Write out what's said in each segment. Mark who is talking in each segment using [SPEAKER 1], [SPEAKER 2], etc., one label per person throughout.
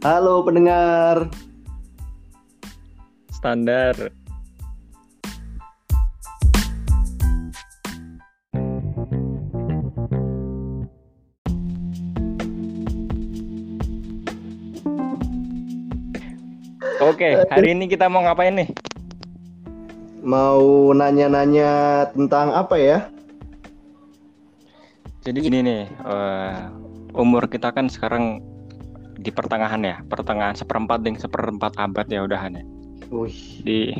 [SPEAKER 1] Halo pendengar.
[SPEAKER 2] Standar. Oke, hari ini kita mau ngapain nih?
[SPEAKER 1] Mau nanya-nanya tentang apa ya?
[SPEAKER 2] Jadi gini nih, uh, umur kita kan sekarang di pertengahan ya, pertengahan seperempat ding seperempat abad ya udahan ya. Di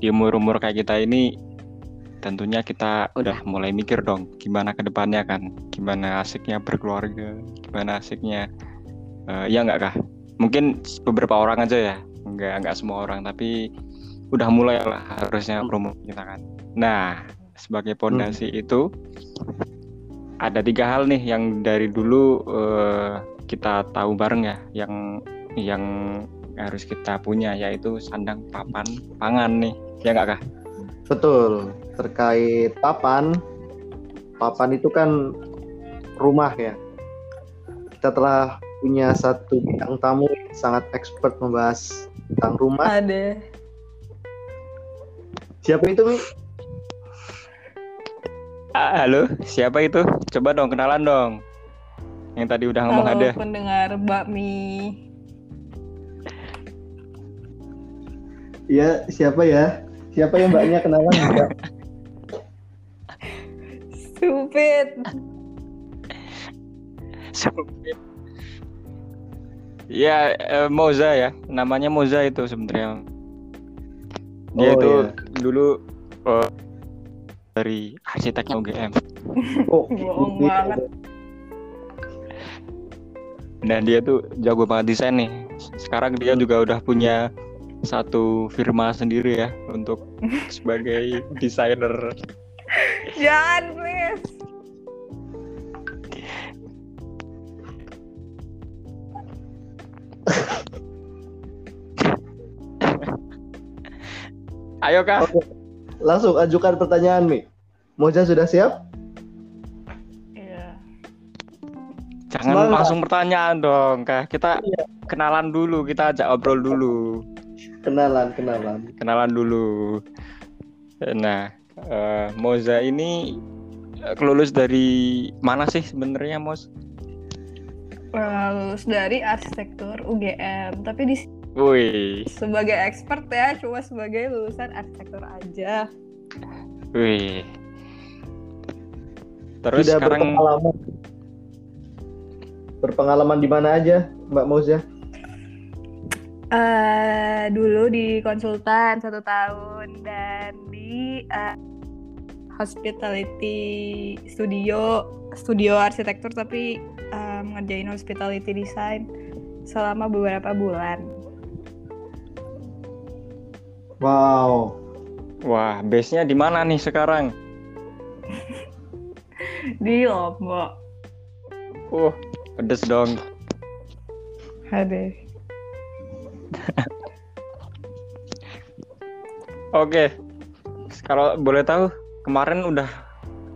[SPEAKER 2] di umur-umur kayak kita ini tentunya kita udah mulai mikir dong gimana ke depannya kan, gimana asiknya berkeluarga, gimana asiknya uh, ya nggak kah? Mungkin beberapa orang aja ya, nggak nggak semua orang tapi udah mulai lah harusnya promo kita kan. Nah sebagai pondasi hmm. itu ada tiga hal nih yang dari dulu uh, kita tahu bareng ya, yang yang harus kita punya yaitu sandang papan pangan nih, ya nggak kah?
[SPEAKER 1] Betul. Terkait papan, papan itu kan rumah ya. Kita telah punya satu bintang tamu sangat expert membahas tentang rumah.
[SPEAKER 3] Ada.
[SPEAKER 1] Siapa itu, Mi?
[SPEAKER 2] Ah, halo, siapa itu? Coba dong kenalan dong. Yang tadi udah ngomong
[SPEAKER 3] Halo,
[SPEAKER 2] ada.
[SPEAKER 3] pendengar bakmi.
[SPEAKER 1] Iya, siapa ya? Siapa yang mbaknya kenalan?
[SPEAKER 3] Stupid.
[SPEAKER 2] Sempit. Ya, eh, Moza ya. Namanya Moza itu sebenarnya. Dia
[SPEAKER 1] Oh,
[SPEAKER 2] itu
[SPEAKER 1] iya.
[SPEAKER 2] dulu eh, dari arsiteknya UGM.
[SPEAKER 1] Oh,
[SPEAKER 3] Bohong
[SPEAKER 1] gitu.
[SPEAKER 3] banget.
[SPEAKER 2] Dan dia tuh jago banget desain nih. Sekarang dia juga udah punya satu firma sendiri ya untuk sebagai desainer.
[SPEAKER 3] Jangan, please.
[SPEAKER 2] Ayo kak.
[SPEAKER 1] Oke. Langsung ajukan pertanyaan, Mi. Moja sudah siap?
[SPEAKER 2] Jangan
[SPEAKER 1] Semangat.
[SPEAKER 2] langsung pertanyaan dong kak. Kita
[SPEAKER 1] Iya.
[SPEAKER 2] kenalan dulu. Kita ajak obrol dulu.
[SPEAKER 1] Kenalan, kenalan.
[SPEAKER 2] kenalan dulu. Nah, eh, Moza ini eh, kelulus dari mana sih sebenarnya, Mos?
[SPEAKER 3] Eh, lulus dari arsitektur UGM, tapi di
[SPEAKER 2] Wih,
[SPEAKER 3] sebagai expert ya, cuma sebagai lulusan arsitektur aja.
[SPEAKER 2] wih. Terus
[SPEAKER 1] Sudah
[SPEAKER 2] sekarang
[SPEAKER 1] berpengalaman. Berpengalaman di mana aja, Mbak Moza?
[SPEAKER 3] eh dulu di konsultan satu tahun dan di eh, hospitality studio studio arsitektur tapi eh, ngerjain hospitality design selama beberapa bulan.
[SPEAKER 1] Wow.
[SPEAKER 2] wah, base-nya di mana nih sekarang?
[SPEAKER 3] Di Lombok.
[SPEAKER 2] Uh, pedes dong.
[SPEAKER 3] Aduh.
[SPEAKER 2] Oke. Kalau boleh tahu, kemarin udah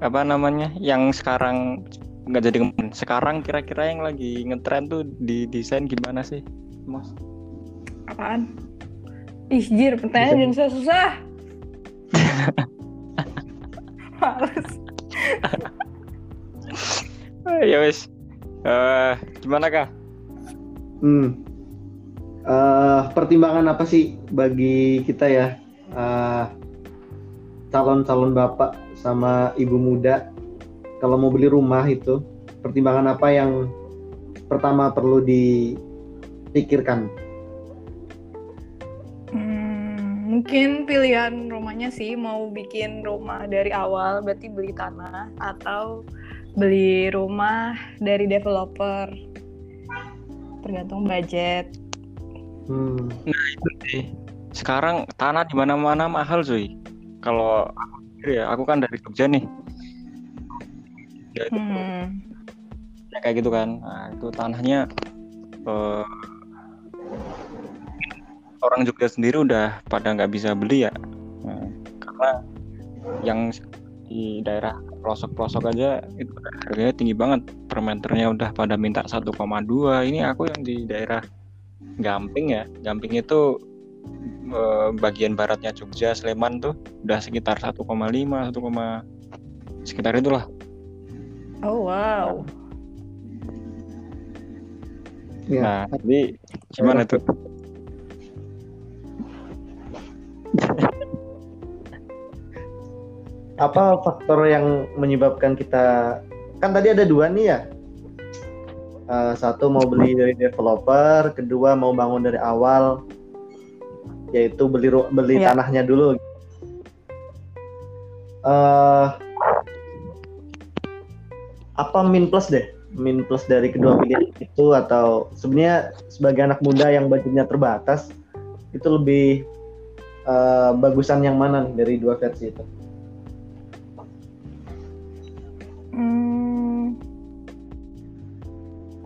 [SPEAKER 2] apa namanya? Yang sekarang nggak jadi kemarin. Sekarang kira-kira yang lagi ngetren tuh di desain gimana sih, Mos?
[SPEAKER 3] Apaan? Ih, jir, pertanyaan jangan susah-susah. Males.
[SPEAKER 2] Ya wes. Eh, gimana kak?
[SPEAKER 1] Hmm. Eh, pertimbangan apa sih bagi kita ya eh, calon-calon bapak sama ibu muda kalau mau beli rumah itu pertimbangan apa yang pertama perlu dipikirkan?
[SPEAKER 3] Hmm, mungkin pilihan rumahnya sih mau bikin rumah dari awal berarti beli tanah atau beli rumah dari developer tergantung budget
[SPEAKER 1] Hmm.
[SPEAKER 2] Sekarang tanah di mana-mana mahal, cuy. Kalau aku sendiri ya, aku kan dari Jogja nih. Ya, itu
[SPEAKER 3] hmm.
[SPEAKER 2] ya kayak gitu kan. Nah, itu tanahnya eh, orang Jogja sendiri udah pada nggak bisa beli ya. Nah, karena yang di daerah pelosok-pelosok aja itu harganya tinggi banget per meternya udah pada minta 1,2 ini aku yang di daerah Gamping ya. Gamping itu eh, bagian baratnya Jogja, Sleman tuh udah sekitar 1,5, 1, sekitar itulah.
[SPEAKER 3] Oh wow.
[SPEAKER 1] Ya.
[SPEAKER 2] Nah, jadi gimana tuh?
[SPEAKER 1] Apa faktor yang menyebabkan kita kan tadi ada dua nih ya. Eh, satu mau beli dari developer, kedua mau bangun dari awal, yaitu beli beli
[SPEAKER 3] Iya.
[SPEAKER 1] tanahnya dulu. eh apa min plus deh? Min plus dari kedua pilihan itu atau sebenarnya sebagai anak muda yang budgetnya terbatas itu lebih eh, bagusan yang mana nih dari dua versi itu?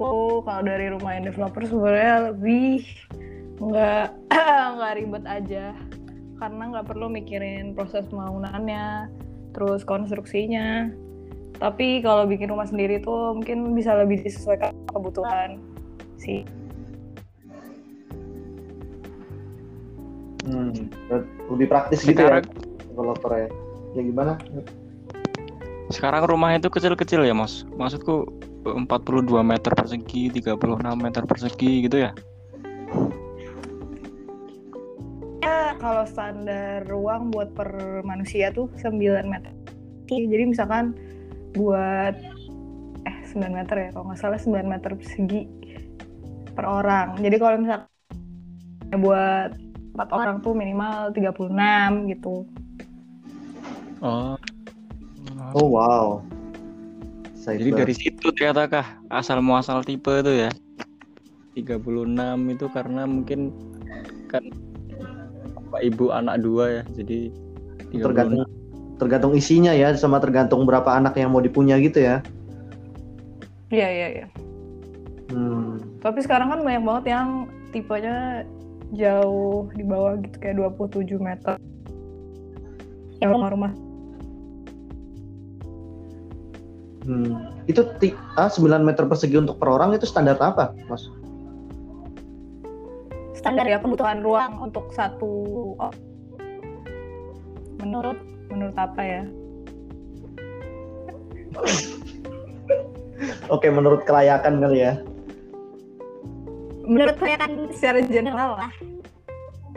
[SPEAKER 3] Aku kalau dari rumah yang developer sebenarnya lebih nggak nggak ribet aja karena nggak perlu mikirin proses pembangunannya terus konstruksinya tapi kalau bikin rumah sendiri tuh mungkin bisa lebih disesuaikan kebutuhan sih
[SPEAKER 1] Hmm, lebih praktis gitu
[SPEAKER 2] Sekarang
[SPEAKER 1] ya developer ya. Ya gimana?
[SPEAKER 2] sekarang rumah itu kecil-kecil ya, Mas. Maksudku 42 meter persegi, 36 meter persegi gitu ya.
[SPEAKER 3] ya kalau standar ruang buat per manusia tuh 9 meter jadi misalkan buat eh 9 meter ya kalau nggak salah 9 meter persegi per orang jadi kalau misalkan buat empat orang tuh minimal 36 gitu
[SPEAKER 2] Oh.
[SPEAKER 1] Oh wow. Saya
[SPEAKER 2] Jadi dari situ ternyata kah asal muasal tipe itu ya. 36 itu karena mungkin kan bapak ibu anak dua ya. Jadi 36.
[SPEAKER 1] tergantung tergantung isinya ya sama tergantung berapa anak yang mau dipunya gitu ya.
[SPEAKER 3] iya iya iya
[SPEAKER 1] Hmm.
[SPEAKER 3] tapi sekarang kan banyak banget yang tipenya jauh di bawah gitu kayak 27 meter yang rumah-rumah
[SPEAKER 1] Hmm. Itu ah, 9 meter persegi untuk per orang itu standar apa, Mas?
[SPEAKER 3] standar ya kebutuhan ruang untuk satu oh, menurut menurut apa ya
[SPEAKER 1] Oke, menurut kelayakan kali ya.
[SPEAKER 3] menurut saya kan secara general lah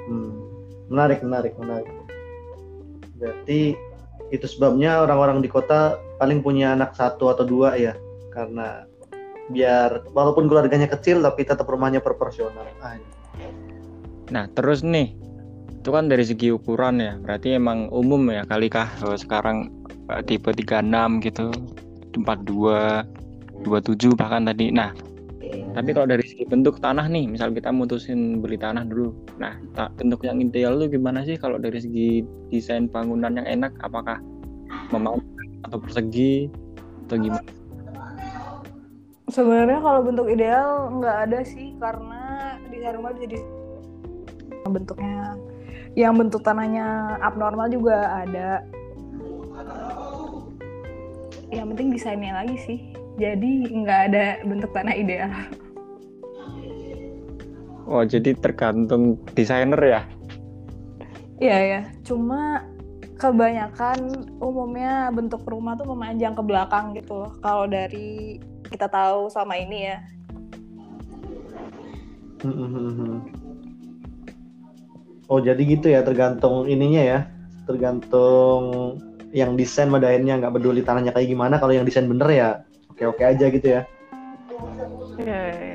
[SPEAKER 1] Hmm. Menarik, menarik, menarik. Berarti itu sebabnya orang-orang di kota paling punya anak satu atau dua ya, karena biar walaupun keluarganya kecil tapi tetap rumahnya proporsional. Ah,
[SPEAKER 2] Nah, terus nih, itu kan dari segi ukuran ya, berarti emang umum ya kali kah eh, sekarang eh, tipe 36 gitu, 42, 27 bahkan tadi. Nah, tapi kalau dari segi bentuk tanah nih, misal kita mutusin beli tanah dulu. Nah, bentuk yang ideal tuh gimana sih kalau dari segi desain bangunan yang enak? Apakah memang atau persegi atau gimana?
[SPEAKER 3] sebenarnya kalau bentuk ideal nggak ada sih karena desain rumah bisa di bentuknya yang bentuk tanahnya abnormal juga ada yang penting desainnya lagi sih jadi nggak ada bentuk tanah ideal
[SPEAKER 2] Oh, jadi tergantung desainer ya?
[SPEAKER 3] Iya ya, cuma kebanyakan umumnya bentuk rumah tuh memanjang ke belakang gitu loh. Kalau dari kita tahu sama ini ya.
[SPEAKER 1] Hmm, hmm, hmm, hmm. Oh jadi gitu ya tergantung ininya ya tergantung yang desain madahinnya nggak peduli tanahnya kayak gimana kalau yang desain bener ya oke oke aja gitu ya
[SPEAKER 3] Iya iya iya.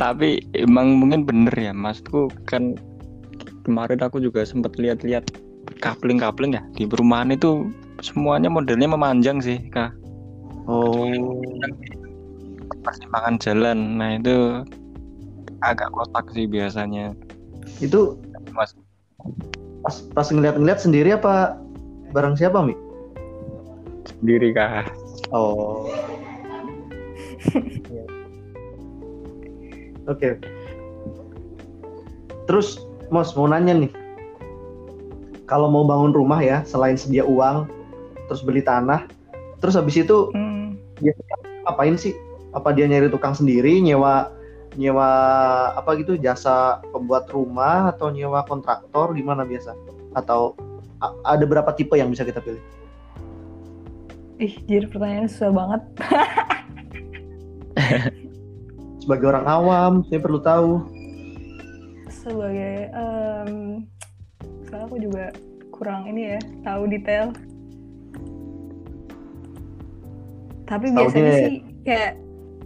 [SPEAKER 2] Tapi emang mungkin bener ya, maksudku kan kemarin aku juga sempat lihat-lihat kapling-kapling ya di perumahan itu semuanya modelnya memanjang sih, kak.
[SPEAKER 1] oh
[SPEAKER 2] Persimpangan jalan, nah itu agak kotak sih biasanya,
[SPEAKER 1] itu
[SPEAKER 2] mas.
[SPEAKER 1] pas pas ngeliat-ngeliat sendiri apa barang siapa mi
[SPEAKER 2] Sendiri kak.
[SPEAKER 1] oh Oke terus Mos mau nanya nih kalau mau bangun rumah ya selain sedia uang terus beli tanah terus habis itu
[SPEAKER 3] Hmm.
[SPEAKER 1] apain sih? Apa dia nyari tukang sendiri, nyewa nyewa apa gitu jasa pembuat rumah atau nyewa kontraktor gimana biasa? Atau a- ada berapa tipe yang bisa kita pilih?
[SPEAKER 3] Ih, jadi pertanyaannya susah banget.
[SPEAKER 1] Sebagai orang awam, saya perlu tahu.
[SPEAKER 3] Sebagai em soalnya aku juga kurang ini ya, tahu detail. Tapi biasanya sih kayak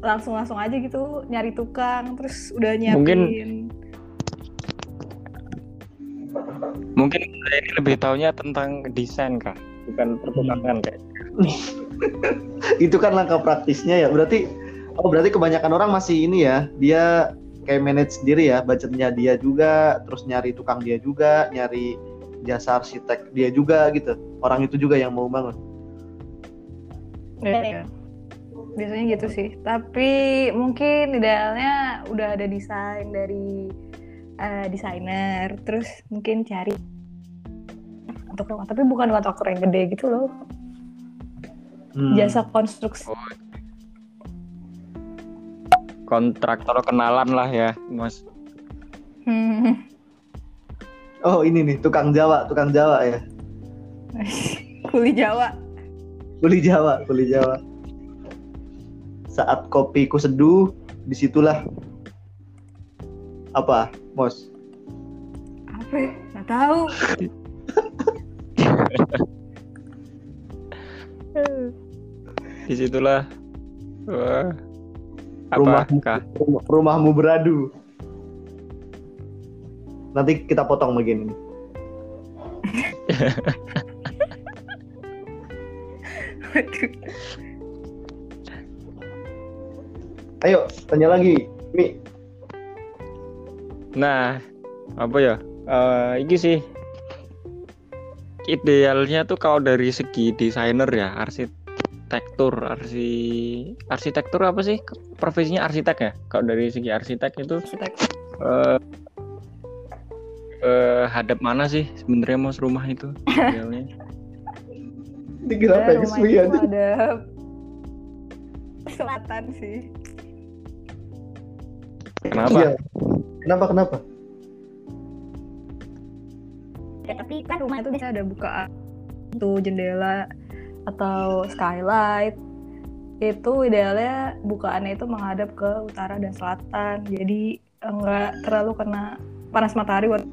[SPEAKER 3] langsung-langsung aja gitu nyari tukang terus udah nyiapin.
[SPEAKER 2] Mungkin- Mungkin ini lebih taunya tentang desain kah? Bukan pertukangan kayak.
[SPEAKER 1] Itu kan langkah praktisnya ya. Berarti oh berarti kebanyakan orang masih ini ya. Dia kayak manage sendiri ya, budgetnya dia juga, terus nyari tukang dia juga, nyari jasa arsitek dia juga gitu. Orang itu juga yang mau bangun.
[SPEAKER 3] Iya. Biasanya gitu sih. Tapi mungkin idealnya udah ada desain dari eh, desainer, terus mungkin cari untuk rumah. Tapi bukan kontraktor yang gede gitu loh.
[SPEAKER 1] Hmm.
[SPEAKER 3] Jasa konstruksi.
[SPEAKER 2] Kontraktor kenalan lah ya, Mas.
[SPEAKER 3] Hmm.
[SPEAKER 1] Oh ini nih tukang Jawa, tukang Jawa ya.
[SPEAKER 3] Kuli Jawa.
[SPEAKER 1] Kuli Jawa, kuli Jawa. Saat kopiku seduh, di situlah apa, Mos?
[SPEAKER 3] Apa? Nggak tahu.
[SPEAKER 2] Di situlah. Wah.
[SPEAKER 1] Rumah.
[SPEAKER 2] Apakah?
[SPEAKER 1] Rum- rumahmu beradu. Nanti kita potong begini. Ayo, tanya lagi. Mi,
[SPEAKER 2] Nah, apa ya? Eh ini sih idealnya tuh kalau dari segi desainer ya, arsitektur, arsi arsitektur apa sih? Profesinya arsitek ya? Kalau dari segi arsitek itu
[SPEAKER 3] Arsitek.
[SPEAKER 2] eh eh, hadap mana sih sebenarnya mas rumah itu idealnya?
[SPEAKER 1] dikira
[SPEAKER 3] Ya,
[SPEAKER 1] feng
[SPEAKER 3] rumah itu
[SPEAKER 1] aja.
[SPEAKER 3] ada selatan sih.
[SPEAKER 2] Kenapa?
[SPEAKER 1] Iya. Kenapa, kenapa?
[SPEAKER 3] Ya, tapi kan rumah itu bisa ada bukaan tuh jendela atau skylight itu idealnya bukaannya itu menghadap ke utara dan selatan jadi enggak terlalu kena panas matahari buat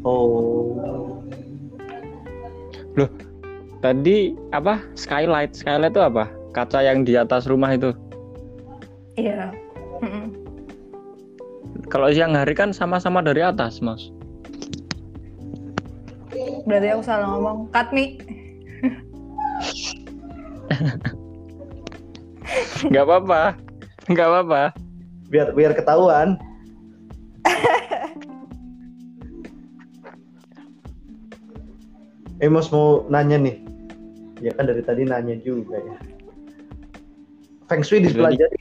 [SPEAKER 1] Oh.
[SPEAKER 2] Tadi apa? Skylight. Skylight itu apa? Kaca yang di atas rumah itu.
[SPEAKER 3] iya Mm-mm.
[SPEAKER 2] Kalau siang hari kan sama-sama dari atas, Mas.
[SPEAKER 3] Berarti aku salah ngomong cut me
[SPEAKER 2] Nggak apa-apa. Nggak apa-apa.
[SPEAKER 1] Biar biar ketahuan. Eh, Mas mau nanya nih. Ya kan dari tadi nanya juga ya. Feng Shui dipelajari.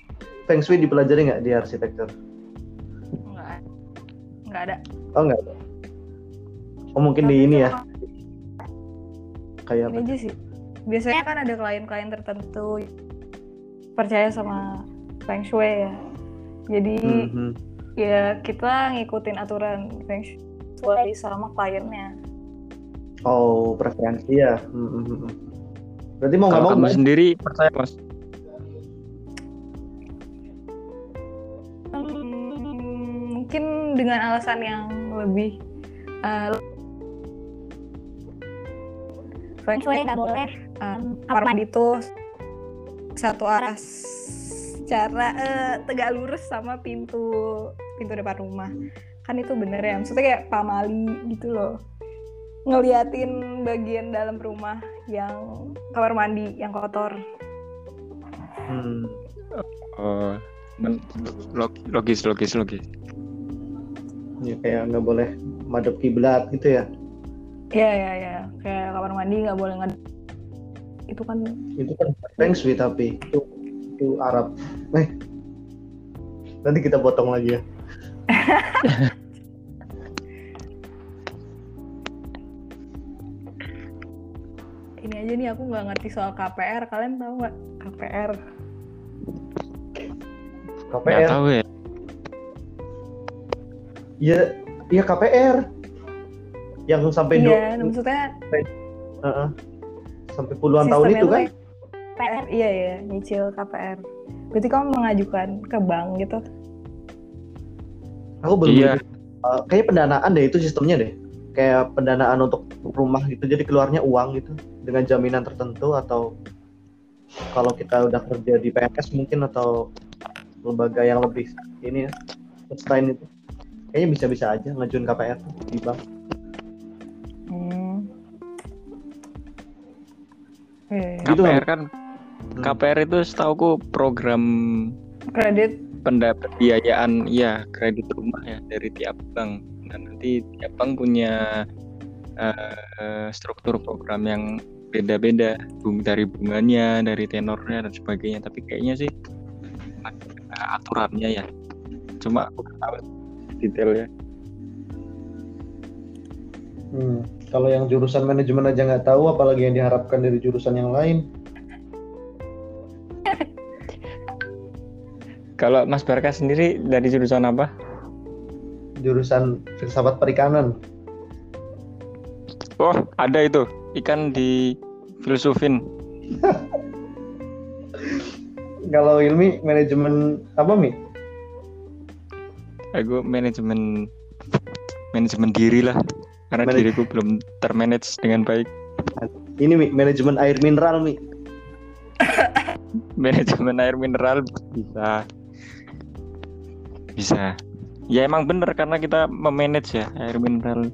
[SPEAKER 1] Feng Shui dipelajari nggak di arsitektur?
[SPEAKER 3] enggak enggak ada
[SPEAKER 1] Oh nggak ada. Oh mungkin di ini ya. Kayak
[SPEAKER 3] ini
[SPEAKER 1] apa?
[SPEAKER 3] aja sih biasanya kan ada klien-klien tertentu percaya sama feng shui ya jadi
[SPEAKER 1] Mhm.
[SPEAKER 3] ya kita ngikutin aturan feng shui sama kliennya
[SPEAKER 1] Oh preferensi ya. Mhm. Berarti mau nggak mau
[SPEAKER 2] kamu sendiri percaya, Mas?
[SPEAKER 3] Hmm, mungkin dengan alasan yang lebih uh, feng shui nggak boleh um, kamar mandi itu satu arah secara eh, tegak lurus sama pintu pintu depan rumah kan itu bener ya maksudnya kayak pamali gitu loh ngeliatin bagian dalam rumah yang kamar mandi yang kotor
[SPEAKER 1] Hmm.
[SPEAKER 2] Oh, logis, logis, logis.
[SPEAKER 1] Ya kayak nggak boleh madep kiblat gitu ya.
[SPEAKER 3] Iya iya iya kayak kamar mandi nggak boleh ngad itu kan
[SPEAKER 1] Itu kan Feng Shui tapi itu itu Arab. Eh. Nanti kita potong lagi ya.
[SPEAKER 3] ini aja nih aku nggak ngerti soal KPR. Kalian tahu nggak KPR?
[SPEAKER 2] Nggak
[SPEAKER 1] KPR.
[SPEAKER 2] tahu ya.
[SPEAKER 1] Iya, iya KPR. Yang sampai do-
[SPEAKER 3] Iya, maksudnya
[SPEAKER 1] Heeh. sampai puluhan tahun itu kan?
[SPEAKER 3] KPR, iya ya, nyicil KPR. Berarti kamu mengajukan ke bank gitu?
[SPEAKER 1] Aku belum.
[SPEAKER 2] Iya.
[SPEAKER 1] Eh, kayaknya pendanaan deh itu sistemnya deh. Kayak pendanaan untuk rumah gitu. Jadi keluarnya uang gitu dengan jaminan tertentu atau kalau kita udah kerja di PNS mungkin atau lembaga yang lebih ini ya, sustain itu. Kayaknya bisa-bisa aja ngajuin KPR tuh di bank. Gitu
[SPEAKER 2] KPR kan
[SPEAKER 1] Hmm.
[SPEAKER 2] KPR itu setauku program
[SPEAKER 3] Kredit.
[SPEAKER 2] pendapatbiayaan ya kredit rumah ya dari tiap bank. Nah, nanti tiap bank punya eh, struktur program yang beda-beda, bung dari bunganya, dari tenornya dan sebagainya. Tapi kayaknya sih aturannya ya. Cuma aku nggak tahu detailnya.
[SPEAKER 1] Hmm. Kalau yang jurusan manajemen aja nggak tahu, apalagi yang diharapkan dari jurusan yang lain.
[SPEAKER 2] Kalau Mas Barka sendiri dari jurusan apa?
[SPEAKER 1] Jurusan filsafat perikanan.
[SPEAKER 2] Oh, ada itu ikan di filsufin.
[SPEAKER 1] Kalau ilmi manajemen apa mi?
[SPEAKER 2] Aku manajemen manajemen diri lah, karena
[SPEAKER 1] Manaj-
[SPEAKER 2] diriku belum termanage dengan baik.
[SPEAKER 1] Ini mi manajemen air mineral mi.
[SPEAKER 2] Manajemen air mineral bisa, bisa. Ya emang bener karena kita memanage ya air mineral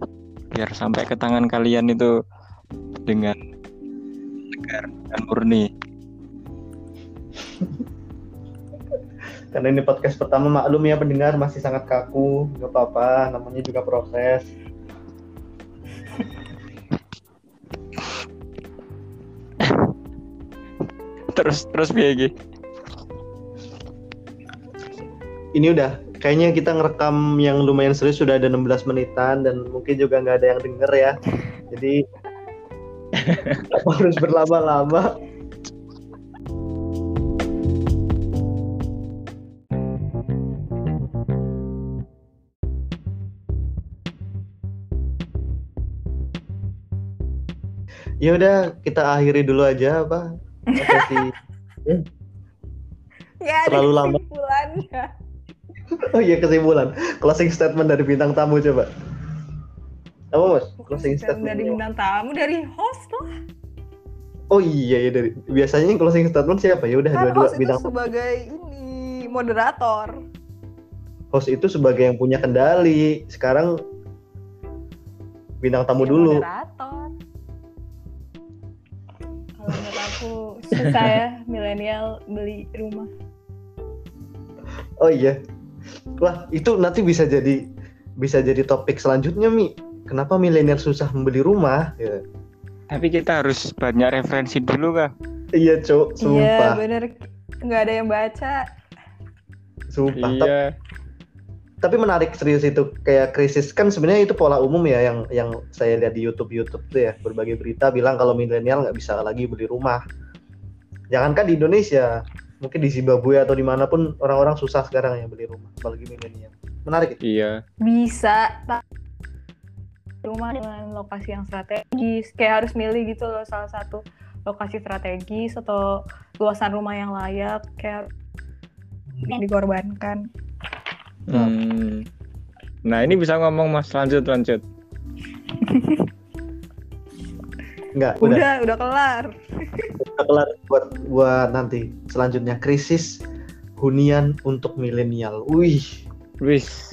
[SPEAKER 2] biar sampai ke tangan kalian itu dengan segar dan murni.
[SPEAKER 1] Karena ini podcast pertama maklum ya pendengar masih sangat kaku, nggak apa-apa, namanya juga proses.
[SPEAKER 2] Terus terus piye iki?
[SPEAKER 1] Ini udah, kayaknya kita ngerekam yang lumayan serius sudah ada 16 menitan dan mungkin juga nggak ada yang denger ya. Jadi harus berlama-lama. Ya udah, kita akhiri dulu aja apa?
[SPEAKER 3] Ya, ada
[SPEAKER 1] Terlalu lama.
[SPEAKER 3] kesimpulannya.
[SPEAKER 1] Oh iya kesimpulan. Closing statement dari bintang tamu coba. Apa mas? Closing
[SPEAKER 3] Bukan dari
[SPEAKER 1] statement.
[SPEAKER 3] bintang tamu, dari host lah.
[SPEAKER 1] Oh iya ya dari biasanya yang closing statement siapa ya udah
[SPEAKER 3] Kan
[SPEAKER 1] dua-dua
[SPEAKER 3] host itu
[SPEAKER 1] bintang
[SPEAKER 3] sebagai ini moderator.
[SPEAKER 1] host itu sebagai yang punya kendali. Sekarang bintang tamu
[SPEAKER 3] Ya,
[SPEAKER 1] dulu.
[SPEAKER 3] Moderator. Kalau menurut aku susah ya milenial beli rumah.
[SPEAKER 1] Oh iya. Wah itu nanti bisa jadi bisa jadi topik selanjutnya mi. Kenapa milenial susah membeli rumah? Ya.
[SPEAKER 2] Tapi kita harus banyak referensi dulu kah?
[SPEAKER 1] Iya cok,
[SPEAKER 3] Iya
[SPEAKER 1] sumpah,
[SPEAKER 3] bener. Nggak ada yang baca.
[SPEAKER 1] sumpah.
[SPEAKER 2] Iya.
[SPEAKER 1] Tapi menarik serius itu kayak krisis kan sebenarnya itu pola umum ya yang yang saya lihat di YouTube YouTube tuh ya berbagai berita bilang kalau milenial nggak bisa lagi beli rumah. Jangankan di Indonesia, mungkin di Zimbabwe atau di mana pun orang-orang susah sekarang ya beli rumah, apalagi milenial. Menarik itu.
[SPEAKER 2] Iya.
[SPEAKER 3] Bisa. Rumah dengan lokasi yang strategis. Kayak harus milih gitu loh salah satu lokasi strategis atau luasan rumah yang layak. Kayak yang dikorbankan.
[SPEAKER 2] Hmm. Nah ini bisa ngomong mas lanjut lanjut.
[SPEAKER 1] Enggak, udah,
[SPEAKER 3] Udah, udah kelar.
[SPEAKER 1] udah kelar buat buat nanti selanjutnya krisis hunian untuk milenial. Wih,
[SPEAKER 2] Wis